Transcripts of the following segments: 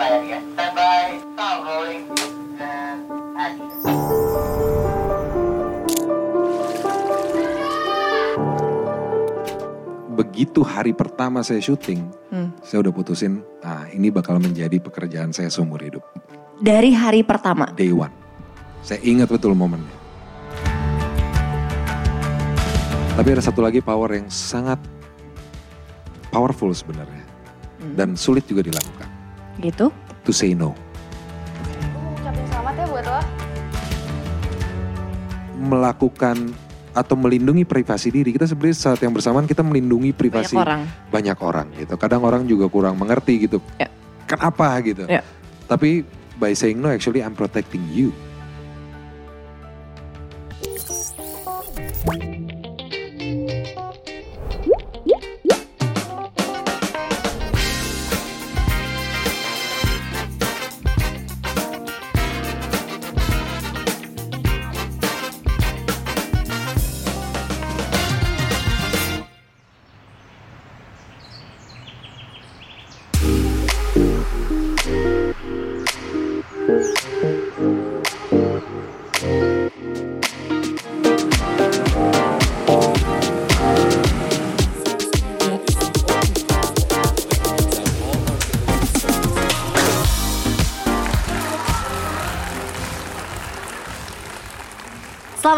Standby ya. Standby, sound rolling, and action. Begitu hari pertama saya syuting, Hmm. saya udah putusin, nah ini bakal menjadi pekerjaan saya seumur hidup. Dari hari pertama. Day one. Saya ingat betul momennya. Tapi ada satu lagi power yang sangat powerful sebenarnya. Hmm. Dan sulit juga dilakukan. Gitu. To say no. Ucapin selamat ya buat lo. Melakukan atau melindungi privasi diri. Kita sebenarnya saat yang bersamaan kita melindungi Banyak privasi orang. banyak orang gitu. Kadang orang juga kurang mengerti gitu. Ya. Kenapa gitu. Ya. Tapi by saying no actually I'm protecting you.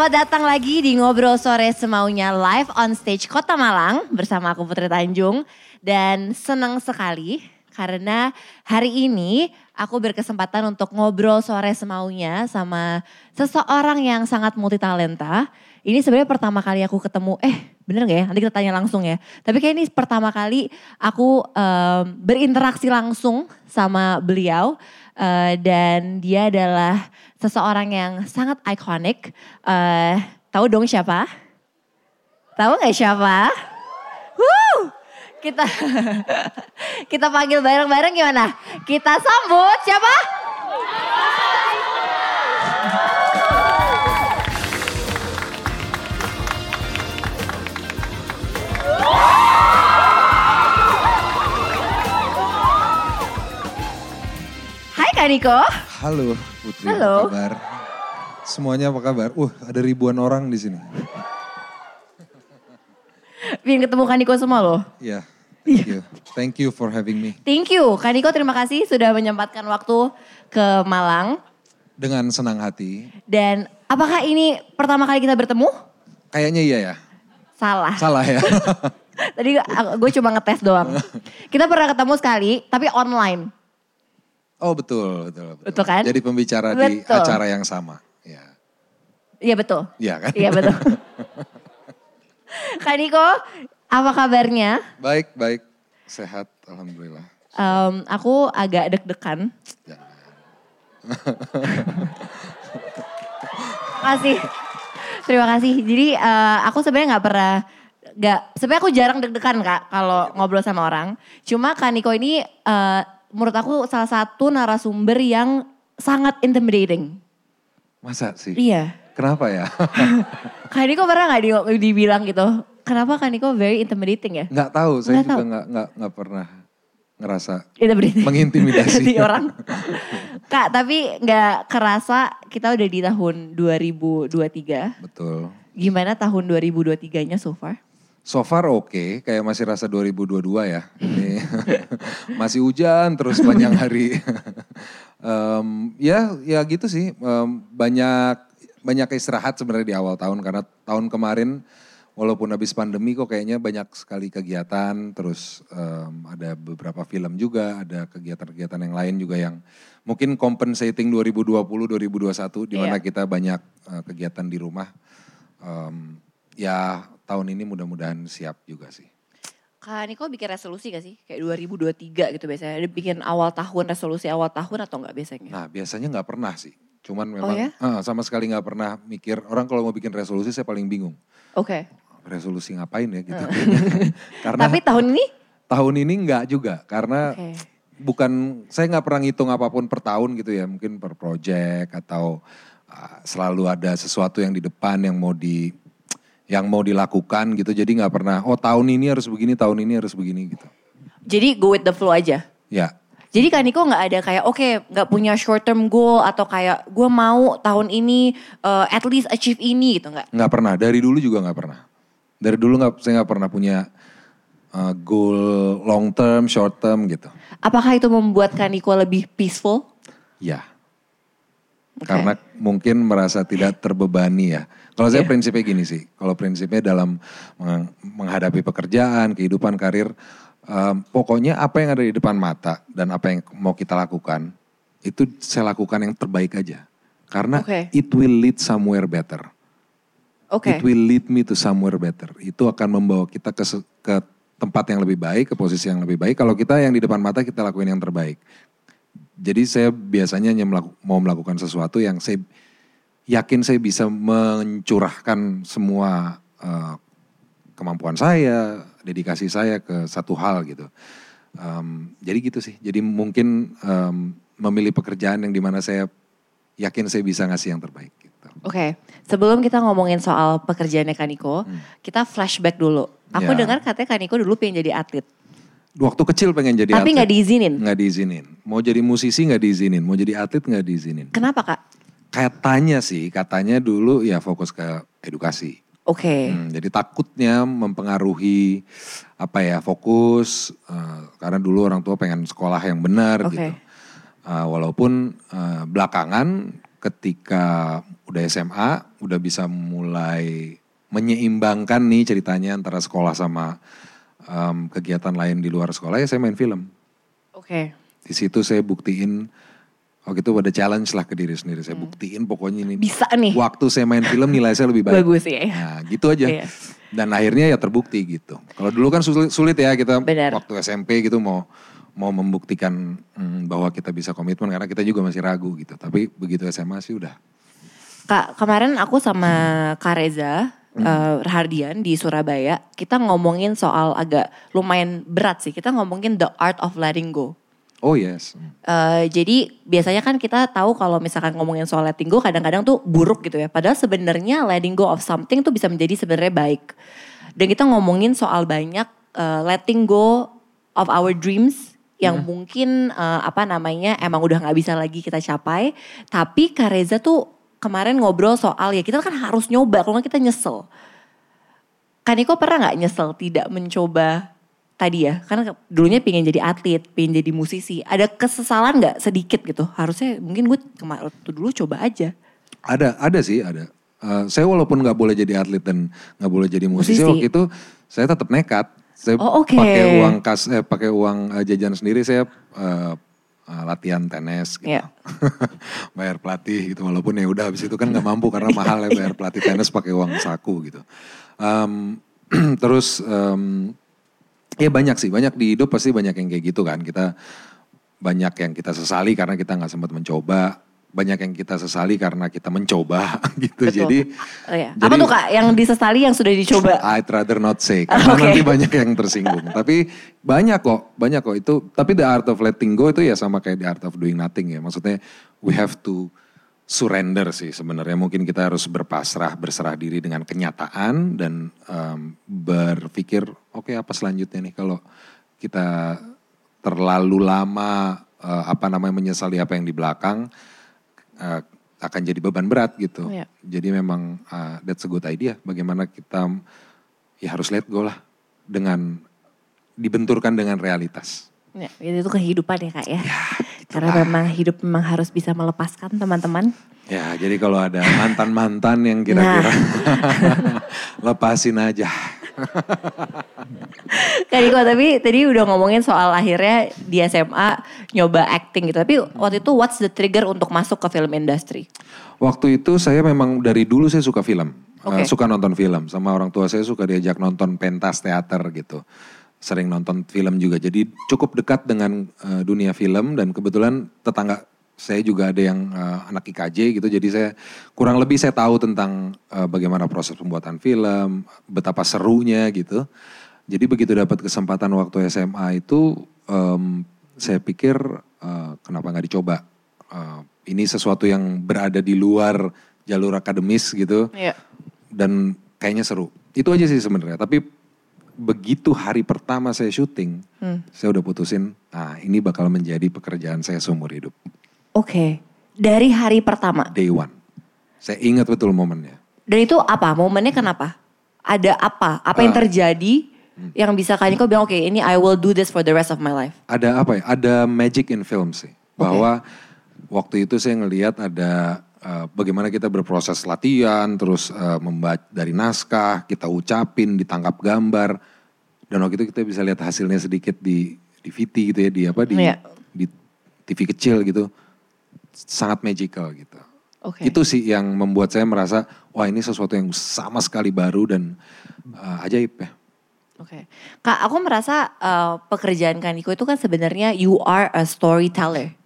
Selamat datang lagi di Ngobrol Sore Semaunya live on stage Kota Malang bersama aku Putri Tanjung. Dan senang sekali karena hari ini aku berkesempatan untuk ngobrol sore semaunya sama seseorang yang sangat multitalenta. Ini sebenarnya pertama kali aku ketemu, eh bener gak ya? Nanti kita tanya langsung ya. Tapi kayak ini pertama kali aku em, berinteraksi langsung sama beliau. Eh, dan dia adalah seseorang yang sangat ikonik. Eh, tahu dong siapa? Tahu nggak siapa? Wuh, kita kita panggil bareng-bareng gimana? Kita sambut siapa? Kak Niko. Halo Putri, Halo. apa kabar? Semuanya apa kabar? Uh, ada ribuan orang di sini. Pengen ketemu Kak Niko semua loh. Ya, thank you. Thank you for having me. Thank you Kak Niko terima kasih sudah menyempatkan waktu ke Malang. Dengan senang hati. Dan apakah ini pertama kali kita bertemu? Kayaknya iya ya. Salah. Salah ya. Tadi gue cuma ngetes doang. Kita pernah ketemu sekali, tapi online. Oh betul, betul, betul. Betul kan? Jadi pembicara di Betul. acara yang sama. Ya, Iya betul. Iya kan? Iya betul. Kak Niko, apa kabarnya? baik, baik. Sehat, Alhamdulillah. Em, aku agak deg-degan. Jangan. Makasih. Terima kasih. Jadi eh, aku sebenarnya nggak pernah nggak sebenarnya aku jarang deg-degan kak kalau ngobrol sama orang. Cuma Kak Niko ini eh, menurut aku salah satu narasumber yang sangat intimidating. Masa sih? Iya. Kenapa ya? Kak Niko pernah nggak di- dibilang gitu? Kenapa Kak Niko very intimidating ya? nggak tahu, saya Nggak juga tahu. nggak nggak nggak pernah ngerasa mengintimidasi di orang. Kak, tapi nggak kerasa kita udah di tahun 2023. Betul. Gimana tahun 2023-nya so far? So far oke, kayak masih rasa 2022 ya. Ini masih hujan terus panjang hari. Em, ya, ya gitu sih. Em, banyak banyak istirahat sebenarnya di awal tahun karena tahun kemarin walaupun habis pandemi kok kayaknya banyak sekali kegiatan. Terus em, ada beberapa film juga, ada kegiatan-kegiatan yang lain juga yang mungkin compensating 2020 2021 di mana Iya. kita banyak eh, kegiatan di rumah. Em, ya tahun ini mudah-mudahan siap juga sih. Kak Niko bikin resolusi gak sih? Kayak 2023 gitu biasanya. Ada bikin awal tahun, resolusi awal tahun atau enggak biasanya? Nah biasanya nggak pernah sih. Cuman memang Oh ya? eh, sama sekali nggak pernah mikir. Orang kalau mau bikin resolusi saya paling bingung. Oke. Resolusi ngapain ya gitu. Karena Tapi tahun ini? tahun ini nggak juga. Karena Oke. bukan, saya nggak pernah ngitung apa pun per tahun gitu ya. Mungkin per project atau ah, selalu ada sesuatu yang di depan yang mau di yang mau dilakukan gitu. Jadi nggak pernah, oh tahun ini harus begini, tahun ini harus begini gitu. Jadi go with the flow aja? Ya, Jadi Kak Niko nggak ada kayak oke nggak punya short term goal atau kayak gue mau tahun ini uh, at least achieve ini gitu nggak? Nggak pernah, dari dulu juga nggak pernah. Dari dulu nggak, saya nggak pernah punya uh, goal long term, short term gitu. Apakah itu membuat Kak Niko lebih peaceful? Ya. Oke. Karena mungkin merasa tidak terbebani ya. Kalau saya Iya. prinsipnya gini sih, kalau prinsipnya dalam meng- menghadapi pekerjaan, kehidupan, karir, em, pokoknya apa yang ada di depan mata dan apa yang mau kita lakukan, itu saya lakukan yang terbaik aja. Karena Oke. it will lead somewhere better. Oke. It will lead me to somewhere better. Itu akan membawa kita ke ke tempat yang lebih baik, ke posisi yang lebih baik. Kalau kita yang di depan mata kita lakuin yang terbaik. Jadi saya biasanya hanya melaku- mau melakukan sesuatu yang saya yakin saya bisa mencurahkan semua eh, kemampuan saya, dedikasi saya ke satu hal gitu. Em, jadi gitu sih. Jadi mungkin em, memilih pekerjaan yang di mana saya yakin saya bisa ngasih yang terbaik. Gitu. Oke, sebelum kita ngomongin soal pekerjaannya Kaniko, kita flashback dulu. Aku Hmm. Ya. dengar katanya Kaniko dulu pengen jadi atlet, Waktu kecil pengen jadi tapi atlet. nggak diizinin. Nggak diizinin. Mau jadi musisi nggak diizinin. Mau jadi atlet nggak diizinin. Kenapa kak? Katanya sih, katanya dulu ya fokus ke edukasi. Oke, Hmm, jadi takutnya mempengaruhi apa ya fokus eh, karena dulu orang tua pengen sekolah yang benar Oke. gitu. Eh, walaupun eh, belakangan ketika udah SMA udah bisa mulai menyeimbangkan nih ceritanya antara sekolah sama em, kegiatan lain di luar sekolah ya saya main film. oke, Di situ saya buktiin waktu itu ada challenge lah ke diri sendiri. Saya buktiin pokoknya ini Hmm. bisa nih. waktu saya main film nilai saya lebih baik. Bagus ya. Nah gitu aja. Iya. Dan akhirnya ya terbukti gitu. Kalau dulu kan sulit, sulit ya kita Benar. waktu SMP gitu mau mau membuktikan hmm, bahwa kita bisa komitmen karena kita juga masih ragu gitu. Tapi begitu SMA sih udah. Kak, kemarin aku sama Kak Reza Hmm. eh, Rahardian di Surabaya, kita ngomongin soal agak lumayan berat sih. Kita ngomongin the art of letting go. Oh yes. Eh, jadi biasanya kan kita tahu kalau misalkan ngomongin soal letting go kadang-kadang tuh buruk gitu ya. Padahal sebenarnya letting go of something tuh bisa menjadi sebenarnya baik. Dan kita ngomongin soal banyak eh, letting go of our dreams yang mungkin eh, apa namanya emang udah nggak bisa lagi kita capai. Tapi Kak Reza tuh kemarin ngobrol soal ya kita kan harus nyoba kalau nggak kita nyesel. Kaniko pernah nggak nyesel tidak mencoba tadi ya? Karena dulunya pengen jadi atlet, pengen jadi musisi. Ada kesesalan nggak sedikit gitu? Harusnya mungkin gue kemarin dulu coba aja. Ada, ada sih, ada. Eh, saya walaupun nggak boleh jadi atlet dan nggak boleh jadi musisi, Musisi. waktu itu saya tetap nekat. Saya Oh, oke. pakai uang kas, eh, pakai uang eh, jajan sendiri saya eh, latihan tenis gitu. Iya. bayar pelatih gitu walaupun ya udah habis itu kan nggak mampu karena mahal ya bayar pelatih tenis pakai uang saku gitu. Em, terus em, ya banyak sih, banyak di hidup pasti banyak yang kayak gitu kan. Kita banyak yang kita sesali karena kita nggak sempat mencoba, banyak yang kita sesali karena kita mencoba gitu. Betul. Jadi Oh, iya. jadi- Apa tuh kak yang disesali yang sudah dicoba? I'd rather not say karena Oke. nanti banyak yang tersinggung. tapi banyak kok, banyak kok itu. Tapi the art of letting go itu ya sama kayak the art of doing nothing ya. Maksudnya we have to surrender sih sebenarnya. Mungkin kita harus berpasrah, berserah diri dengan kenyataan dan em, berpikir oke apa selanjutnya nih kalau kita terlalu lama eh, apa namanya menyesali apa yang di belakang eh, akan jadi beban berat gitu. Iya. Jadi memang uh, that's a good idea. Bagaimana kita ya harus let go lah dengan dibenturkan dengan realitas. Ya, itu kehidupan ya kak ya. gitu Karena memang hidup memang harus bisa melepaskan teman-teman. Ya jadi kalau ada mantan-mantan yang kira-kira lepasin aja. Kak Niko, tapi tadi udah ngomongin soal akhirnya di SMA nyoba acting gitu. Tapi waktu itu what's the trigger untuk masuk ke film industry? Waktu itu saya memang dari dulu saya suka film. Eh, suka nonton film. Sama orang tua saya suka diajak nonton pentas teater gitu. Sering nonton film juga. Jadi cukup dekat dengan eh, dunia film dan kebetulan tetangga saya juga ada yang eh, anak IKJ gitu. Jadi saya kurang lebih saya tahu tentang eh, bagaimana proses pembuatan film, betapa serunya gitu. Jadi begitu dapat kesempatan waktu SMA itu em, saya pikir eh, kenapa nggak dicoba? Eh, ini sesuatu yang berada di luar jalur akademis gitu Iya. dan kayaknya seru. Itu aja sih sebenarnya. Tapi begitu hari pertama saya syuting, Hmm. saya udah putusin, nah ini bakal menjadi pekerjaan saya seumur hidup. Oke. Dari hari pertama. Day one. Saya ingat betul momennya. Dan itu apa? Momennya kenapa? Ada apa? Apa yang Ah. terjadi yang bisa Kaniko bilang oke ini I will do this for the rest of my life. Ada apa ya? Ada magic in film sih. Bahwa waktu itu saya ngelihat ada uh, bagaimana kita berproses latihan, terus uh, membaca dari naskah, kita ucapin, ditangkap gambar. Dan waktu itu kita bisa lihat hasilnya sedikit di di VT gitu ya, di apa di Iya. di TV kecil gitu. Sangat magical gitu. Oke. Itu sih yang membuat saya merasa wah ini sesuatu yang sama sekali baru dan uh, ajaib ya. Oke. Kak, aku merasa uh, pekerjaan Kaniko itu kan sebenarnya you are a storyteller.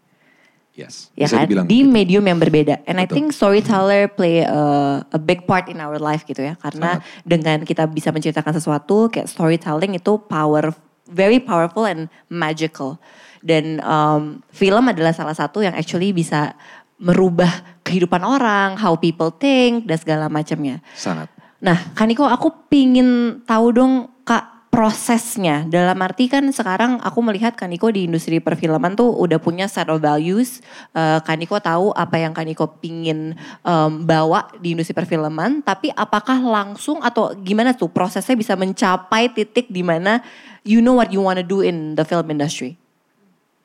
Yes. ya bisa kan dibilang di gitu. medium yang berbeda and I Betul. think storyteller play a, a big part in our life gitu ya karena dengan kita bisa menceritakan sesuatu kayak storytelling itu power very powerful and magical dan um, film adalah salah satu yang actually bisa merubah kehidupan orang how people think dan segala macamnya sangat. Nah, Kaniko, aku pingin tahu dong kak prosesnya. Dalam arti kan sekarang aku melihat Kaniko di industri perfilman tuh udah punya set of values. Eh, Kaniko tahu apa yang Kaniko pingin em, bawa di industri perfilman. Tapi apakah langsung atau gimana tuh prosesnya bisa mencapai titik di mana you know what you wanna do in the film industry?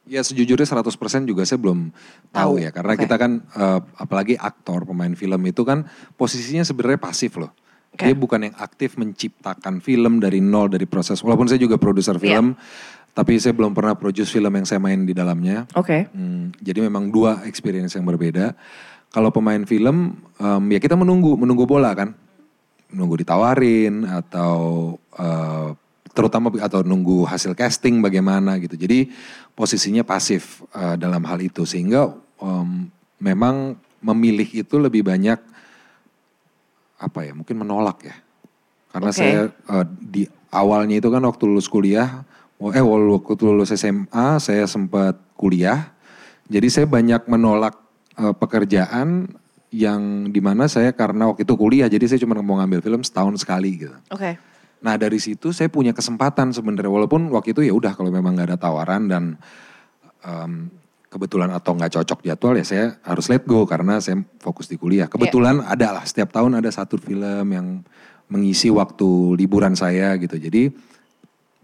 Ya sejujurnya 100% juga saya belum tahu, Tahu, ya. Karena oke. kita kan eh, apalagi aktor, pemain film itu kan posisinya sebenarnya pasif loh. Oke. Dia bukan yang aktif menciptakan film dari nol dari proses. Walaupun saya juga produser Iya. film, tapi saya belum pernah produce film yang saya main di dalamnya. Oke. Hmm, jadi memang dua experience yang berbeda. Kalau pemain film, em, ya kita menunggu, menunggu bola kan, menunggu ditawarin atau eh, terutama atau nunggu hasil casting bagaimana gitu. Jadi posisinya pasif eh, dalam hal itu sehingga em, memang memilih itu lebih banyak apa ya, mungkin menolak ya. Karena Oke. saya eh, di awalnya itu kan waktu lulus kuliah, eh waktu lulus SMA saya sempat kuliah. Jadi saya banyak menolak eh, pekerjaan yang di mana saya karena waktu itu kuliah, jadi saya cuma mau ngambil film setahun sekali gitu. Oke. Nah dari situ saya punya kesempatan sebenarnya, walaupun waktu itu ya udah kalau memang nggak ada tawaran dan em, kebetulan atau nggak cocok jadwal ya saya harus let go karena saya fokus di kuliah. Kebetulan ada lah setiap tahun ada satu film yang mengisi waktu liburan saya gitu. Jadi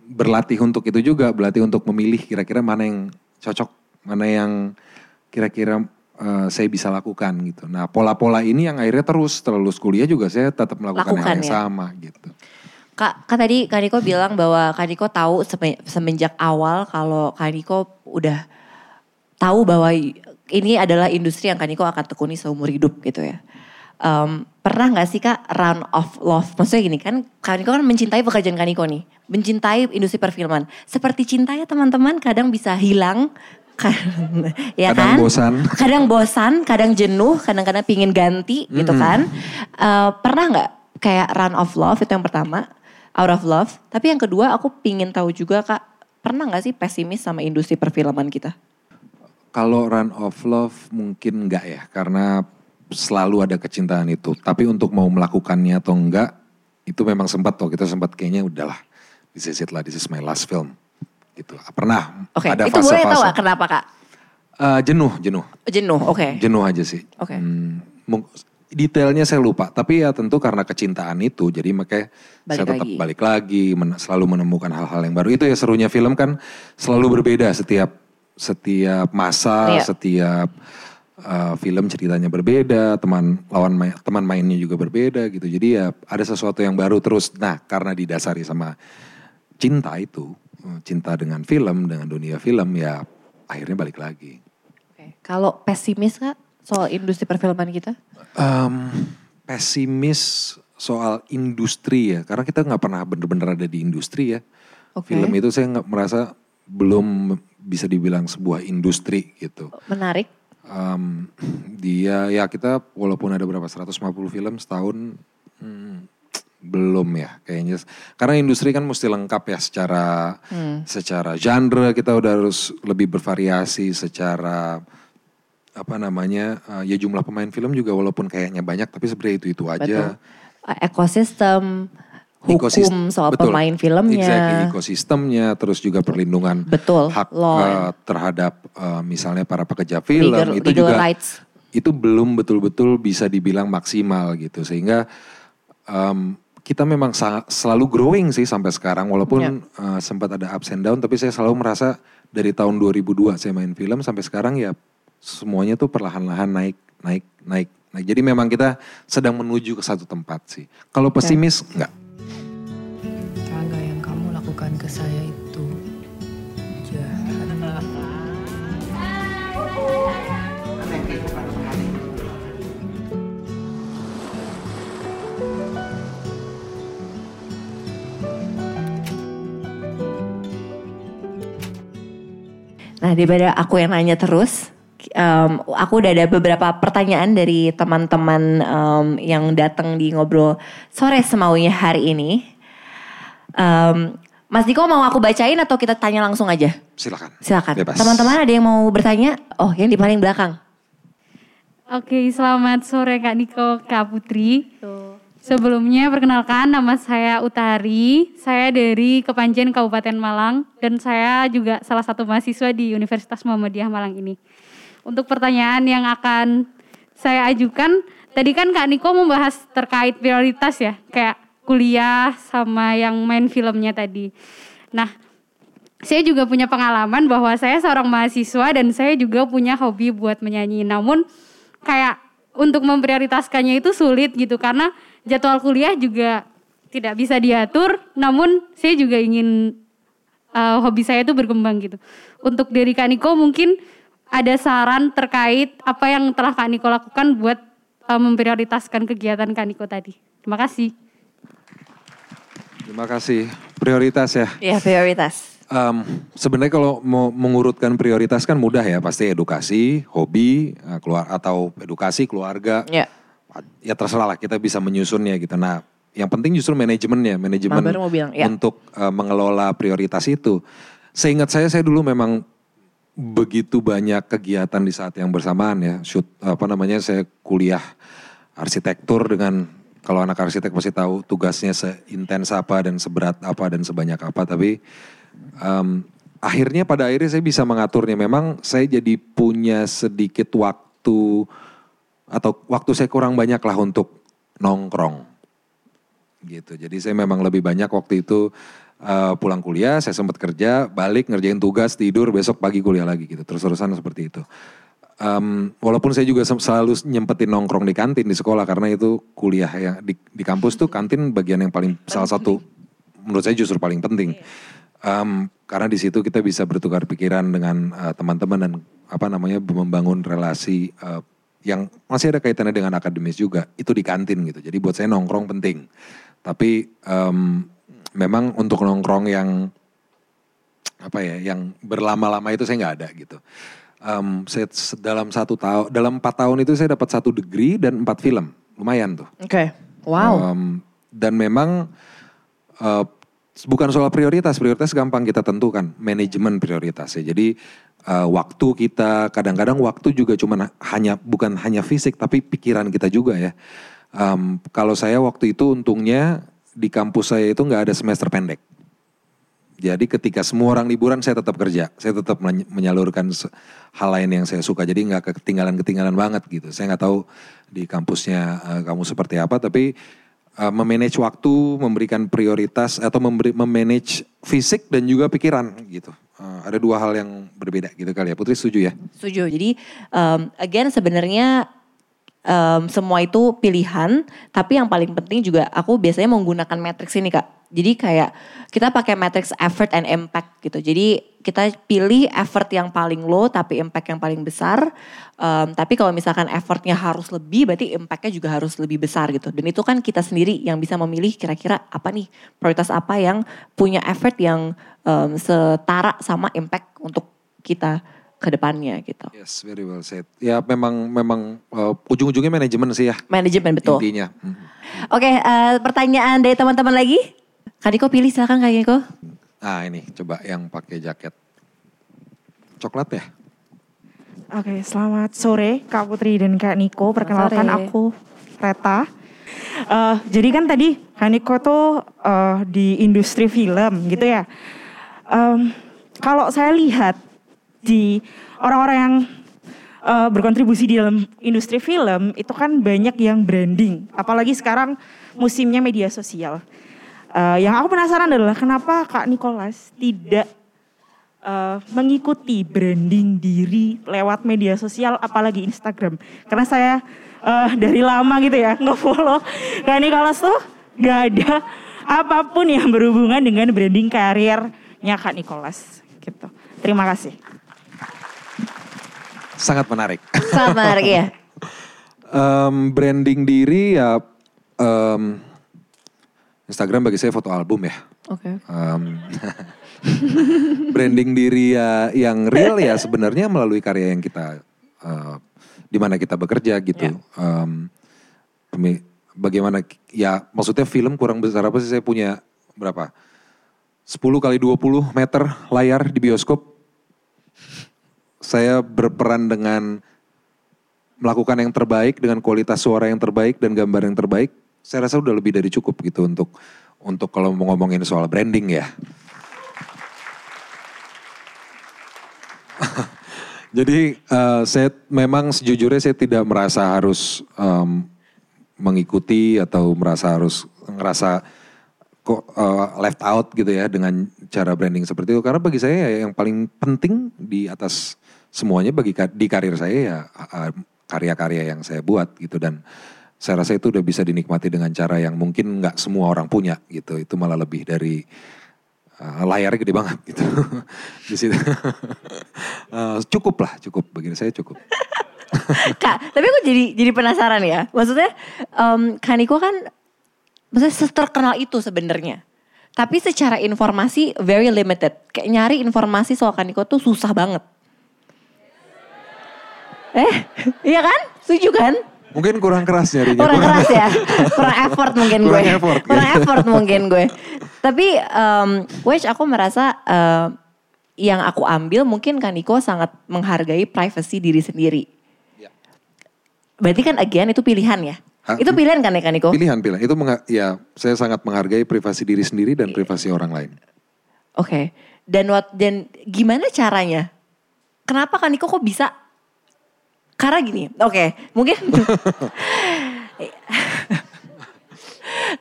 berlatih untuk itu juga, berlatih untuk memilih kira-kira mana yang cocok, mana yang kira-kira eh, saya bisa lakukan gitu. Nah pola-pola ini yang akhirnya terus setelah lulus kuliah juga saya tetap melakukan Lakukan hal yang ya. sama gitu. Kak, kan tadi Kaniko bilang bahwa Kaniko tahu semen- semenjak awal kalau Kaniko udah tahu bahwa ini adalah industri yang Kaniko akan tekuni seumur hidup gitu ya. Em, pernah nggak sih kak run of love? Maksudnya gini kan, Kaniko kan mencintai pekerjaan Kaniko nih, mencintai industri perfilman. Seperti cinta ya teman-teman, kadang bisa hilang, kan, ya Kadang kan? bosan. Kadang bosan, kadang jenuh, kadang-kadang pingin ganti gitu kan. Eh, pernah nggak kayak run of love itu yang pertama, out of love. Tapi yang kedua aku pingin tahu juga kak, pernah nggak sih pesimis sama industri perfilman kita? Kalau run of love mungkin enggak ya, karena selalu ada kecintaan itu. Tapi untuk mau melakukannya atau enggak, itu memang sempat tuh kita sempat kayaknya udahlah, this is it lah, this is my last film. Gitu. Pernah Oke, ada itu boleh tahu fase-fase. kenapa kak? Eh, jenuh, jenuh, Jenuh, oke. jenuh aja sih. Oke. Hmm, mung- detailnya saya lupa, tapi ya tentu karena kecintaan itu, jadi makanya Balik saya tetap lagi. balik lagi, men- selalu menemukan hal-hal yang baru. Itu ya serunya film kan selalu berbeda setiap setiap masa, Iya. setiap uh, film ceritanya berbeda, teman lawan main, teman mainnya juga berbeda gitu. Jadi ya ada sesuatu yang baru terus. Nah, karena didasari sama cinta itu, uh, cinta dengan film, dengan dunia film ya akhirnya balik lagi. Oke. Kalau pesimis kak soal industri perfilman kita? Em, pesimis soal industri ya, karena kita nggak pernah bener-bener ada di industri ya. Oke. Film itu saya nggak merasa belum bisa dibilang sebuah industri gitu. Menarik. Em, dia ya kita walaupun ada berapa 150 film setahun hmm, belum ya kayaknya karena industri kan mesti lengkap ya secara secara genre kita udah harus lebih bervariasi secara apa namanya eh, ya jumlah pemain film juga walaupun kayaknya banyak tapi sebenarnya itu itu aja Betul. Ekosistem, hukum soal betul. pemain filmnya. Exactly, ekosistemnya, terus juga perlindungan Betul, hak law. eh, terhadap eh, misalnya para pekerja film Legal- itu legal juga rights. itu belum betul-betul bisa dibilang maksimal gitu sehingga em, kita memang selalu growing sih sampai sekarang walaupun Ya. eh, sempat ada ups and down tapi saya selalu merasa dari tahun 2002 saya main film sampai sekarang ya semuanya tuh perlahan-lahan naik naik naik naik jadi memang kita sedang menuju ke satu tempat sih kalau pesimis enggak Nah daripada aku yang nanya terus, em, aku udah ada beberapa pertanyaan dari teman-teman em, yang datang di ngobrol sore semaunya hari ini. Em, Mas Diko mau aku bacain atau kita tanya langsung aja? silakan Silakan. Teman-teman ada yang mau bertanya? Oh yang di paling belakang. Oke, selamat sore Kak Niko, Kak Putri. Sebelumnya perkenalkan nama saya Utari, saya dari Kepanjen Kabupaten Malang dan saya juga salah satu mahasiswa di Universitas Muhammadiyah Malang ini. Untuk pertanyaan yang akan saya ajukan, tadi kan Kak Niko membahas terkait prioritas ya, kayak kuliah sama yang main filmnya tadi. Nah, saya juga punya pengalaman bahwa saya seorang mahasiswa dan saya juga punya hobi buat menyanyi. Namun kayak untuk memprioritaskannya itu sulit gitu karena jadwal kuliah juga tidak bisa diatur. Namun saya juga ingin uh, hobi saya itu berkembang gitu. Untuk dari Kak Niko mungkin ada saran terkait apa yang telah Kak Niko lakukan buat uh, memprioritaskan kegiatan Kak Niko tadi. Terima kasih. terima kasih prioritas ya Ya prioritas. Em, sebenarnya kalau mau mengurutkan prioritas kan mudah ya, pasti edukasi, hobi, eh, keluar atau edukasi keluarga. Ya. Ya terserah lah kita bisa menyusunnya gitu. Nah, yang penting justru manajemennya, manajemen Nah, bilang, ya. untuk eh, mengelola prioritas itu. Seingat saya saya dulu memang begitu banyak kegiatan di saat yang bersamaan ya. Shoot apa namanya saya kuliah arsitektur dengan kalau anak arsitek pasti tahu tugasnya seintens apa dan seberat apa dan sebanyak apa tapi em, akhirnya pada akhirnya saya bisa mengaturnya memang saya jadi punya sedikit waktu atau waktu saya kurang banyak lah untuk nongkrong. Gitu. Jadi saya memang lebih banyak waktu itu eh, pulang kuliah saya sempat kerja balik ngerjain tugas tidur besok pagi kuliah lagi gitu. Terus-terusan seperti itu. Em, walaupun saya juga selalu nyempetin nongkrong di kantin di sekolah karena itu kuliah yang di, di kampus tuh kantin bagian yang paling salah satu menurut saya justru paling penting. Em, karena di situ kita bisa bertukar pikiran dengan eh, teman-teman dan apa namanya membangun relasi eh, yang masih ada kaitannya dengan akademis juga itu di kantin gitu jadi buat saya nongkrong penting tapi em, memang untuk nongkrong yang apa ya yang berlama-lama itu saya nggak ada gitu. Em, saya dalam satu tahun dalam empat tahun itu saya dapat satu degree dan empat film lumayan tuh. Oke. Wow. Em, dan memang eh, bukan soal prioritas, prioritas gampang kita tentukan, manajemen prioritas ya. Jadi eh, waktu kita kadang-kadang waktu juga cuma hanya bukan hanya fisik tapi pikiran kita juga ya. Em, kalau saya waktu itu untungnya di kampus saya itu nggak ada semester pendek. Jadi ketika semua orang liburan saya tetap kerja, saya tetap menyalurkan hal lain yang saya suka. Jadi nggak ketinggalan-ketinggalan banget gitu. Saya nggak tahu di kampusnya eh, kamu seperti apa, tapi eh, memanage waktu, memberikan prioritas atau memberi memanage fisik dan juga pikiran gitu. Eh, ada dua hal yang berbeda gitu kali ya. Putri setuju ya? Setuju. Jadi um, again sebenarnya um, semua itu pilihan, tapi yang paling penting juga aku biasanya menggunakan matrix ini kak. Jadi kayak kita pakai matrix effort and impact gitu. Jadi kita pilih effort yang paling low tapi impact yang paling besar. Um, tapi kalau misalkan effortnya harus lebih, berarti impactnya juga harus lebih besar gitu. Dan itu kan kita sendiri yang bisa memilih kira-kira apa nih prioritas apa yang punya effort yang um, setara sama impact untuk kita ke depannya gitu. Yes, very well said. Ya memang memang eh, ujung-ujungnya manajemen sih ya. Manajemen betul. Intinya. Mhm. Oke, eh, pertanyaan dari teman-teman lagi. Kak Diko pilih silakan Kak Diko. Nah ini coba yang pakai jaket coklat ya. Oke, selamat sore Kak Putri dan Kak Niko. Perkenalkan aku Reta. Eh, jadi kan tadi Haniko tuh eh, di industri film gitu ya. Em, kalau saya lihat di orang-orang yang eh, berkontribusi di dalam industri film itu kan banyak yang branding, apalagi sekarang musimnya media sosial. Eh, yang aku penasaran adalah kenapa Kak Nicholas tidak eh, mengikuti branding diri lewat media sosial apalagi Instagram. Karena saya eh, dari lama gitu ya nge-follow Kak Nicholas tuh gak ada apa pun yang berhubungan dengan branding karirnya Kak Nicholas gitu. Terima kasih. Sangat menarik. Sangat menarik ya. Em, branding diri ya em, Instagram bagi saya foto album ya. Oke. Em, branding diri ya yang real ya sebenarnya melalui karya yang kita eh, di mana kita bekerja gitu. Em, pemi- bagaimana ya maksudnya film kurang besar apa sih saya punya berapa? 10 kali 20 meter layar di bioskop. Saya berperan dengan melakukan yang terbaik dengan kualitas suara yang terbaik dan gambar yang terbaik. Saya rasa udah lebih dari cukup gitu untuk untuk kalau mau ngomongin soal branding ya. Jadi eh, saya memang sejujurnya saya tidak merasa harus em, mengikuti atau merasa harus ngerasa kok eh, left out gitu ya dengan cara branding seperti itu karena bagi saya ya yang paling penting di atas semuanya bagi di karir saya ya eh, karya-karya yang saya buat gitu dan saya rasa itu udah bisa dinikmati dengan cara yang mungkin nggak semua orang punya gitu itu malah lebih dari eh, layarnya gede banget gitu di situ Eh, cukup lah cukup bagi saya cukup Kak, tapi aku jadi jadi penasaran ya. Maksudnya em Kaniko kan maksudnya terkenal itu sebenarnya. Tapi secara informasi very limited. Kayak nyari informasi soal Kaniko tuh susah banget. Eh, iya kan? Setuju kan? Mungkin kurang keras nyarinya Kurang keras ya, kurang effort mungkin gue. Kurang effort, Kurang gitu. effort mungkin gue. Tapi um, which aku merasa eh, yang aku ambil mungkin Kaniko sangat menghargai privacy diri sendiri. Berarti kan again itu pilihan ya? Hah? Itu pilihan kan ya Kaniko? Pilihan pilihan itu mengha- ya saya sangat menghargai privasi diri sendiri dan privasi orang lain. Oke. Dan what dan gimana caranya? Kenapa Kaniko kok bisa? Karena gini, oke, mungkin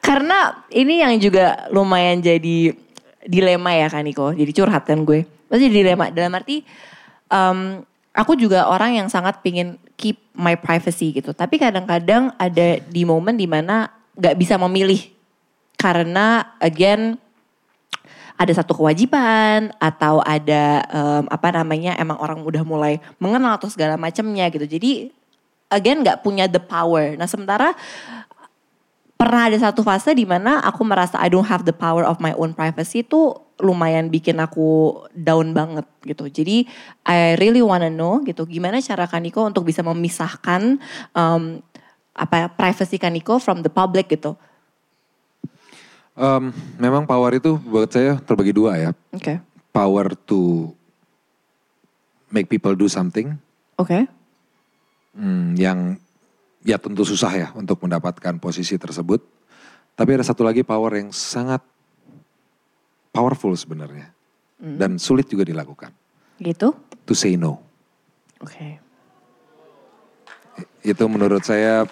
karena ini yang juga lumayan jadi dilema ya Kaniko. Jadi curhat kan gue. Maksudnya dilema dalam arti em, aku juga orang yang sangat pingin keep my privacy gitu. Tapi kadang-kadang ada di momen di mana nggak bisa memilih karena again ada satu kewajiban atau ada em, apa namanya emang orang udah mulai mengenal atau segala macamnya gitu. Jadi again nggak punya the power. Nah sementara pernah ada satu fase di mana aku merasa I don't have the power of my own privacy itu lumayan bikin aku down banget gitu. Jadi I really wanna know gitu gimana cara Kaniko untuk bisa memisahkan em, apa privacy Kaniko from the public gitu. Em, memang power itu buat saya terbagi dua ya. Oke. Power to make people do something Oke. hmm, yang ya tentu susah ya untuk mendapatkan posisi tersebut. Tapi ada satu lagi power yang sangat powerful sebenarnya dan sulit juga dilakukan. Gitu. To say no. Oke. itu menurut saya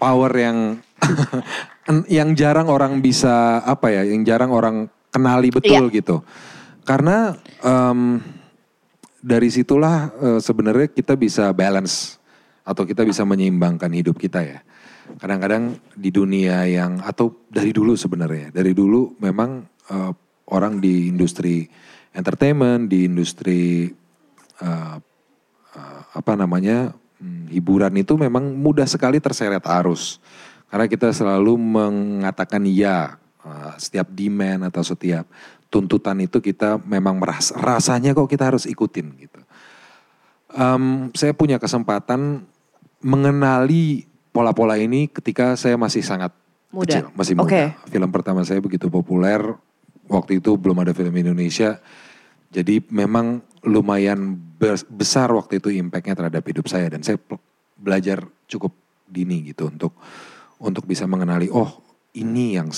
power yang yang jarang orang bisa apa ya, yang jarang orang kenali betul gitu. Karena em, dari situlah eh, sebenarnya kita bisa balance atau kita bisa menyeimbangkan hidup kita ya. Kadang-kadang di dunia yang atau dari dulu sebenarnya, dari dulu memang eh, orang di industri entertainment, di industri eh, eh, apa namanya hmm, hiburan itu memang mudah sekali terseret arus karena kita selalu mengatakan ya setiap demand atau setiap tuntutan itu kita memang merasa rasanya kok kita harus ikutin gitu. Em, saya punya kesempatan mengenali pola-pola ini ketika saya masih sangat Muda. kecil, masih muda. Oke. Film pertama saya begitu populer waktu itu belum ada film Indonesia. Jadi memang lumayan bes- besar waktu itu impactnya terhadap hidup saya dan saya belajar cukup dini gitu untuk untuk bisa mengenali oh ini yang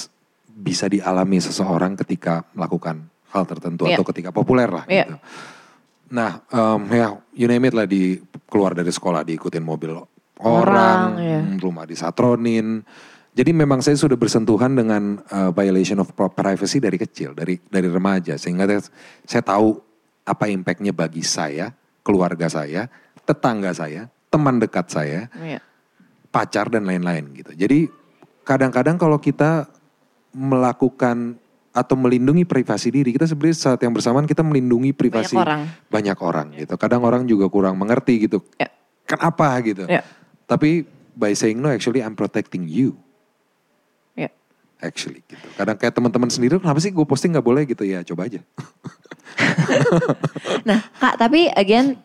bisa dialami seseorang ketika melakukan hal tertentu Iya. atau ketika populer lah Iya. gitu. Nah, em, ya you name it lah di keluar dari sekolah diikutin mobil orang, Orang, iya. mm, rumah disatronin. Jadi memang saya sudah bersentuhan dengan uh, violation of privacy dari kecil, dari dari remaja sehingga saya- saya tahu apa impactnya bagi saya, keluarga saya, tetangga saya, teman dekat saya, Iya. Pacar dan lain-lain gitu. Jadi kadang-kadang kalau kita melakukan atau melindungi privasi diri, kita sebenarnya saat yang bersamaan kita melindungi privasi Banyak orang. banyak orang gitu. Kadang orang juga kurang mengerti gitu. Ya. Kenapa gitu? Ya. Tapi by saying no actually I'm protecting you Ya. actually gitu. Kadang kayak teman-teman sendiri kenapa sih gue posting nggak boleh gitu ya coba aja. Nah, Kak, tapi again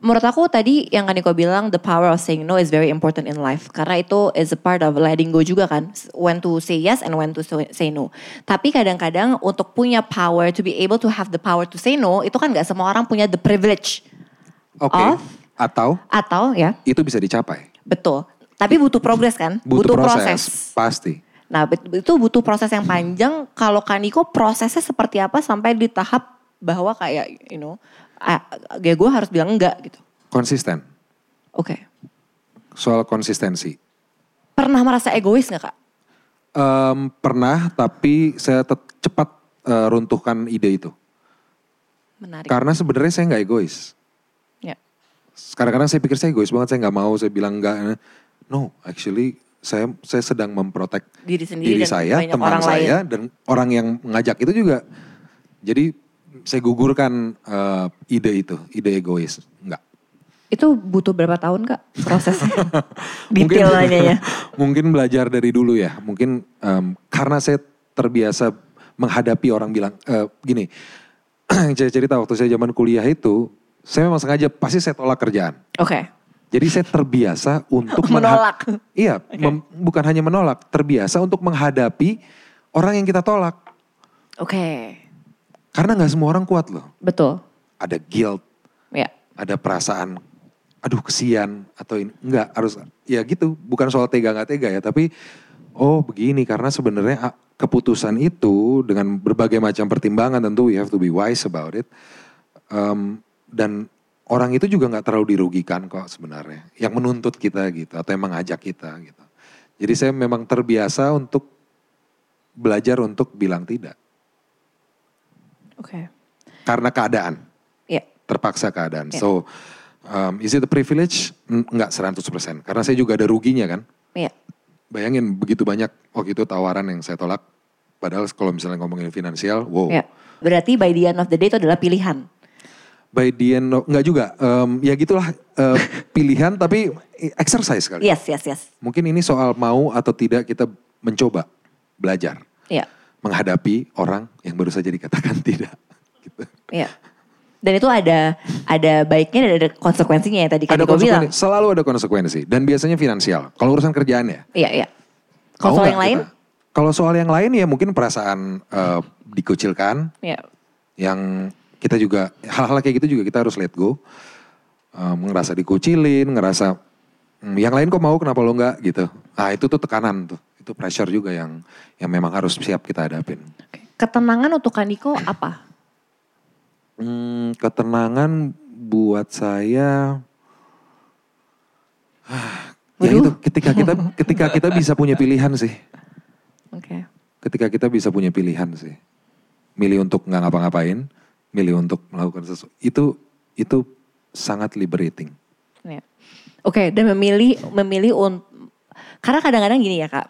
menurut aku tadi yang Kaniko bilang the power of saying no is very important in life karena itu is a part of letting go juga kan when to say yes and when to say no tapi kadang-kadang untuk punya power to be able to have the power to say no itu kan nggak semua orang punya the privilege Oke. Of? Atau atau ya itu bisa dicapai. betul tapi butuh progres kan Butuh, proses, pasti. nah itu butuh proses yang panjang kalau Kaniko prosesnya seperti apa sampai di tahap bahwa kayak you know ya gue harus bilang enggak gitu Konsisten. oke Soal konsistensi. pernah merasa egois nggak kak Em, pernah, tapi saya cepat eh, runtuhkan ide itu. menarik Karena sebenarnya saya nggak egois. ya Kadang-kadang saya pikir saya egois banget, saya nggak mau, saya bilang enggak. No, actually saya saya sedang memprotek Diri sendiri dan saya, teman orang saya, dan orang yang mengajak itu juga. Jadi saya gugurkan eh, ide itu, ide egois. Enggak. itu butuh berapa tahun kak prosesnya Mungkin- detail nanyanya mungkin belajar dari dulu ya. Mungkin em, karena saya terbiasa menghadapi orang bilang eh, gini. saya cerita waktu saya zaman kuliah itu, saya memang sengaja pasti saya tolak kerjaan. oke Jadi saya terbiasa untuk Menolak. Iya, mem- bukan hanya menolak, terbiasa untuk menghadapi orang yang kita tolak. oke Karena nggak semua orang kuat loh. betul Ada guilt, ya ada perasaan, aduh kesian atau ini enggak harus ya gitu. Bukan soal tega nggak tega ya, tapi oh begini karena sebenarnya ah, keputusan itu dengan berbagai macam pertimbangan tentu we have to be wise about it. Em, dan orang itu juga nggak terlalu dirugikan kok sebenarnya. Yang menuntut kita gitu atau yang mengajak kita gitu. Jadi saya memang terbiasa untuk belajar untuk bilang tidak oke karena keadaan. ya terpaksa keadaan. Ya. So, um, is it a privilege? Enggak 100%. Karena saya juga ada ruginya kan. ya Bayangin begitu banyak waktu itu tawaran yang saya tolak. Padahal kalau misalnya ngomongin finansial, wow. ya berarti by the end of the day itu adalah pilihan By the end, of- enggak juga. Um, ya gitulah uh, pilihan tapi exercise kali. yes yes yes Mungkin ini soal mau atau tidak kita mencoba belajar. ya Menghadapi orang yang baru saja dikatakan tidak. Gitu. ya dan itu ada ada baiknya dan ada konsekuensinya ya tadi kan Ada Kaniko bilang selalu ada konsekuensi. Dan biasanya finansial. Kalau urusan kerjaan ya. iya iya kalau soal nggak yang lain? Kalau soal yang lain ya mungkin perasaan eh, dikucilkan, ya yang kita juga hal-hal kayak gitu juga kita harus let go. Eh, ngerasa dikucilin, ngerasa "Hmm, yang lain kok mau kenapa lo enggak gitu. Nah itu tuh tekanan tuh, itu pressure juga yang yang memang harus siap kita hadapin. ketenangan untuk Kaniko apa Hmm, ketenangan buat saya ya Waduh. itu ketika kita ketika kita bisa punya pilihan sih. oke ketika kita bisa punya pilihan sih. Milih untuk nggak ngapa-ngapain, milih untuk melakukan sesuatu. Itu itu sangat liberating. Ya. Oke, dan memilih memilih un karena kadang-kadang gini ya kak,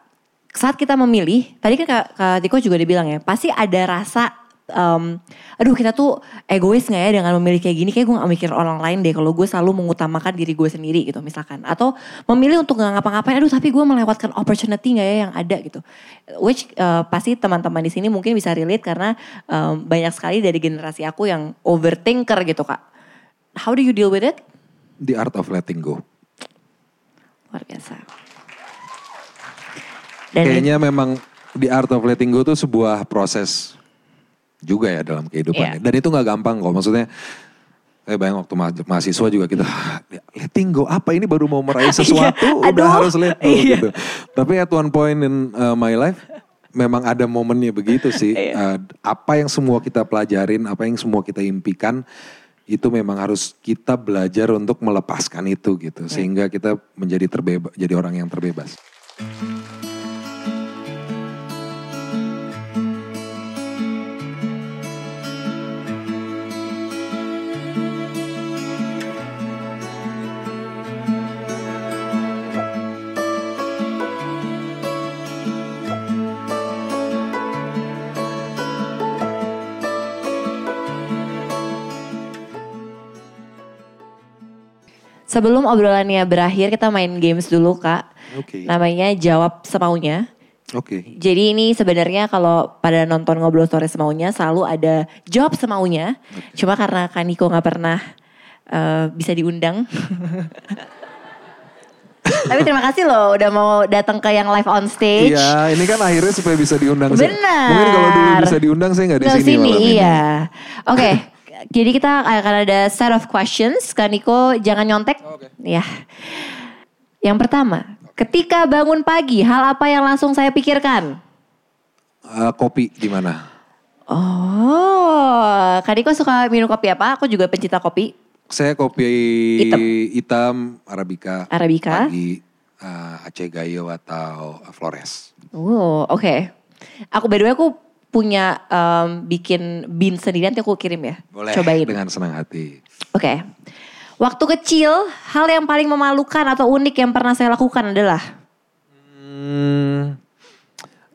saat kita memilih, tadi kan kak, kak Tiko juga dibilang ya, pasti ada rasa, em, aduh kita tuh egois nggak ya dengan memilih kayak gini, kayak gue gak mikir orang lain deh, kalau gue selalu mengutamakan diri gue sendiri gitu misalkan, atau memilih untuk nggak ngapa-ngapain, aduh tapi gue melewatkan opportunity nggak ya yang ada gitu, which eh, pasti teman-teman di sini mungkin bisa relate karena em, banyak sekali dari generasi aku yang overthinker gitu kak. How do you deal with it? The art of letting go. Luar biasa. Dan Kayaknya memang the art of letting go itu sebuah proses juga ya dalam kehidupannya. Iya. Dan itu nggak gampang kok. Maksudnya Saya bayang waktu ma- mahasiswa juga kita "Ah, letting go apa ini baru mau meraih sesuatu Iya, udah aduh. harus let go Iya. gitu. Tapi at one point in uh, my life memang ada momennya begitu sih. Iya. Uh, apa yang semua kita pelajarin, apa yang semua kita impikan itu memang harus kita belajar untuk melepaskan itu gitu Iya. sehingga kita menjadi terbebas jadi orang yang terbebas. Sebelum obrolannya berakhir, kita main games dulu kak. Oke. Namanya jawab semaunya. Oke. Jadi ini sebenarnya kalau pada nonton ngobrol sore semaunya selalu ada jawab semaunya. Cuma karena Kaniko nggak pernah eh, bisa diundang. Tapi terima kasih loh udah mau datang ke yang live on stage. Iya, ini kan akhirnya supaya bisa diundang. Benar. Mungkin kalau dulu bisa diundang saya nggak di sini, malam ini. iya. Oke, jadi kita akan ada set of questions. Kaniko jangan nyontek. Ya. Yang pertama, ketika bangun pagi, hal apa yang langsung saya pikirkan? Eh, kopi di mana? Oh, Kaniko suka minum kopi apa? Aku juga pencinta kopi. Saya kopi Hitam. hitam, arabica, Arabica. pagi, eh, Aceh Gayo atau Flores. Oh, oke. Aku by the way aku punya em, bikin bean sendiri nanti aku kirim ya. Boleh Cobain. dengan senang hati. Oke. Waktu kecil, hal yang paling memalukan atau unik yang pernah saya lakukan adalah Hmm,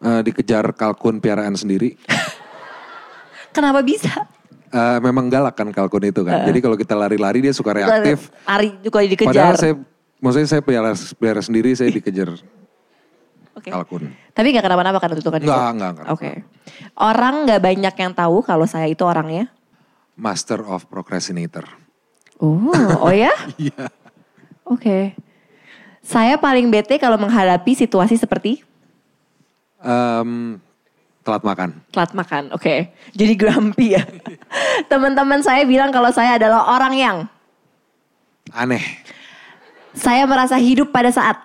eh, dikejar kalkun piaraan sendiri. kenapa bisa? Eh, memang galak kan kalkun itu kan. Jadi kalau kita lari-lari dia suka reaktif. Lari juga dikejar. Padahal saya, maksudnya saya pelihara, pelihara sendiri, saya dikejar Oke. kalkun. Tapi gak kenapa-napa kan itu kan? Nggak, Niko? nggak, nggak. Oke. Orang gak banyak yang tahu kalau saya itu orangnya. Master of procrastinator. Oh, oh ya? Iya. Oke. Saya paling bete kalau menghadapi situasi seperti Em, telat makan. telat makan. Oke. Jadi grumpy ya. Teman-teman saya bilang kalau saya adalah orang yang Aneh. saya merasa hidup pada saat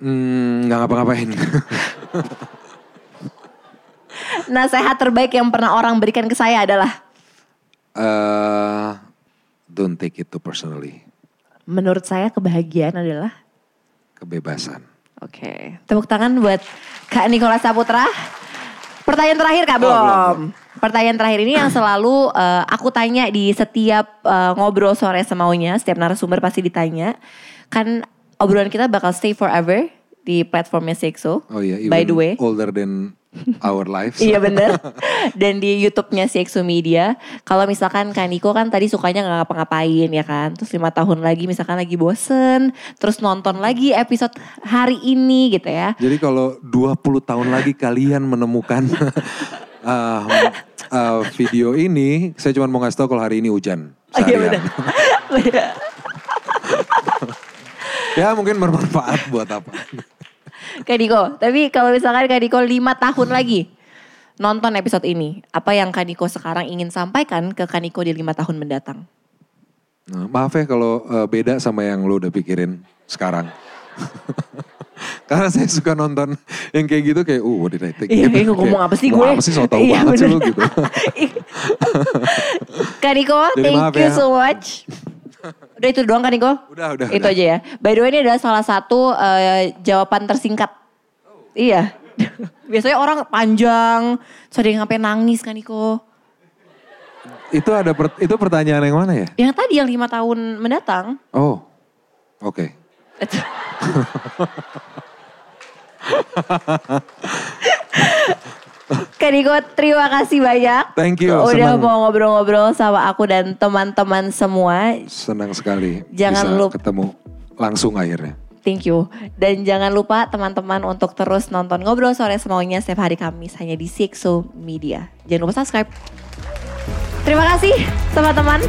Hmm, nggak ngapa-ngapain. nasihat terbaik yang pernah orang berikan ke saya adalah Eh, don't take it too personally. menurut saya kebahagiaan adalah Kebebasan. Oke, tepuk tangan buat Kak Nikola Saputra. Pertanyaan terakhir Kak, Oh, belum, belum. Pertanyaan terakhir ini yang selalu eh, aku tanya di setiap eh, ngobrol sore semaunya, setiap narasumber pasti ditanya. Kan obrolan kita bakal stay forever di platformnya Sexo. Oh iya, By even the way. older than our lives. Iya bener. Dan di YouTube-nya CXO Media. Kalau misalkan Kak Niko kan tadi sukanya nggak ngapa-ngapain ya kan. Terus lima tahun lagi misalkan lagi bosen. Terus nonton lagi episode hari ini gitu ya. Jadi kalau 20 tahun lagi kalian menemukan um, uh, video ini, saya cuma mau ngasih tahu kalau hari ini hujan. Oh iya bener. ya mungkin bermanfaat buat apa. Kak Niko, tapi kalau misalkan Kak Niko lima tahun lagi nonton episode ini. Apa yang Kak Niko sekarang ingin sampaikan ke Kak Niko di lima tahun mendatang? Nah, maaf ya kalau uh, beda sama yang lo udah pikirin sekarang. Karena saya suka nonton yang kayak gitu kayak, uh, what did I think? Iya, Gitu. kayak ngomong apa sih gue? Apa sih so tau Iya, banget sih lo gitu. Kak Niko, Jadi thank maaf you ya. so much. Udah itu doang Kak Niko? Udah, udah, Itu udah. aja ya. By the way ini adalah salah satu eh, jawaban tersingkat. Iya. Biasanya orang panjang, yang sampai nangis Kak Niko. Itu ada per- itu pertanyaan yang mana ya? Yang tadi yang lima tahun mendatang. Oh, oke. Kak Niko terima kasih banyak. Thank you, Udah senang. mau ngobrol-ngobrol sama aku dan teman-teman semua. Senang sekali Jangan bisa lupa- ketemu langsung akhirnya. Thank you. Dan jangan lupa teman-teman untuk terus nonton Ngobrol Sore Semaunya setiap hari Kamis hanya di Sixo Media. Jangan lupa subscribe. Terima kasih teman-teman.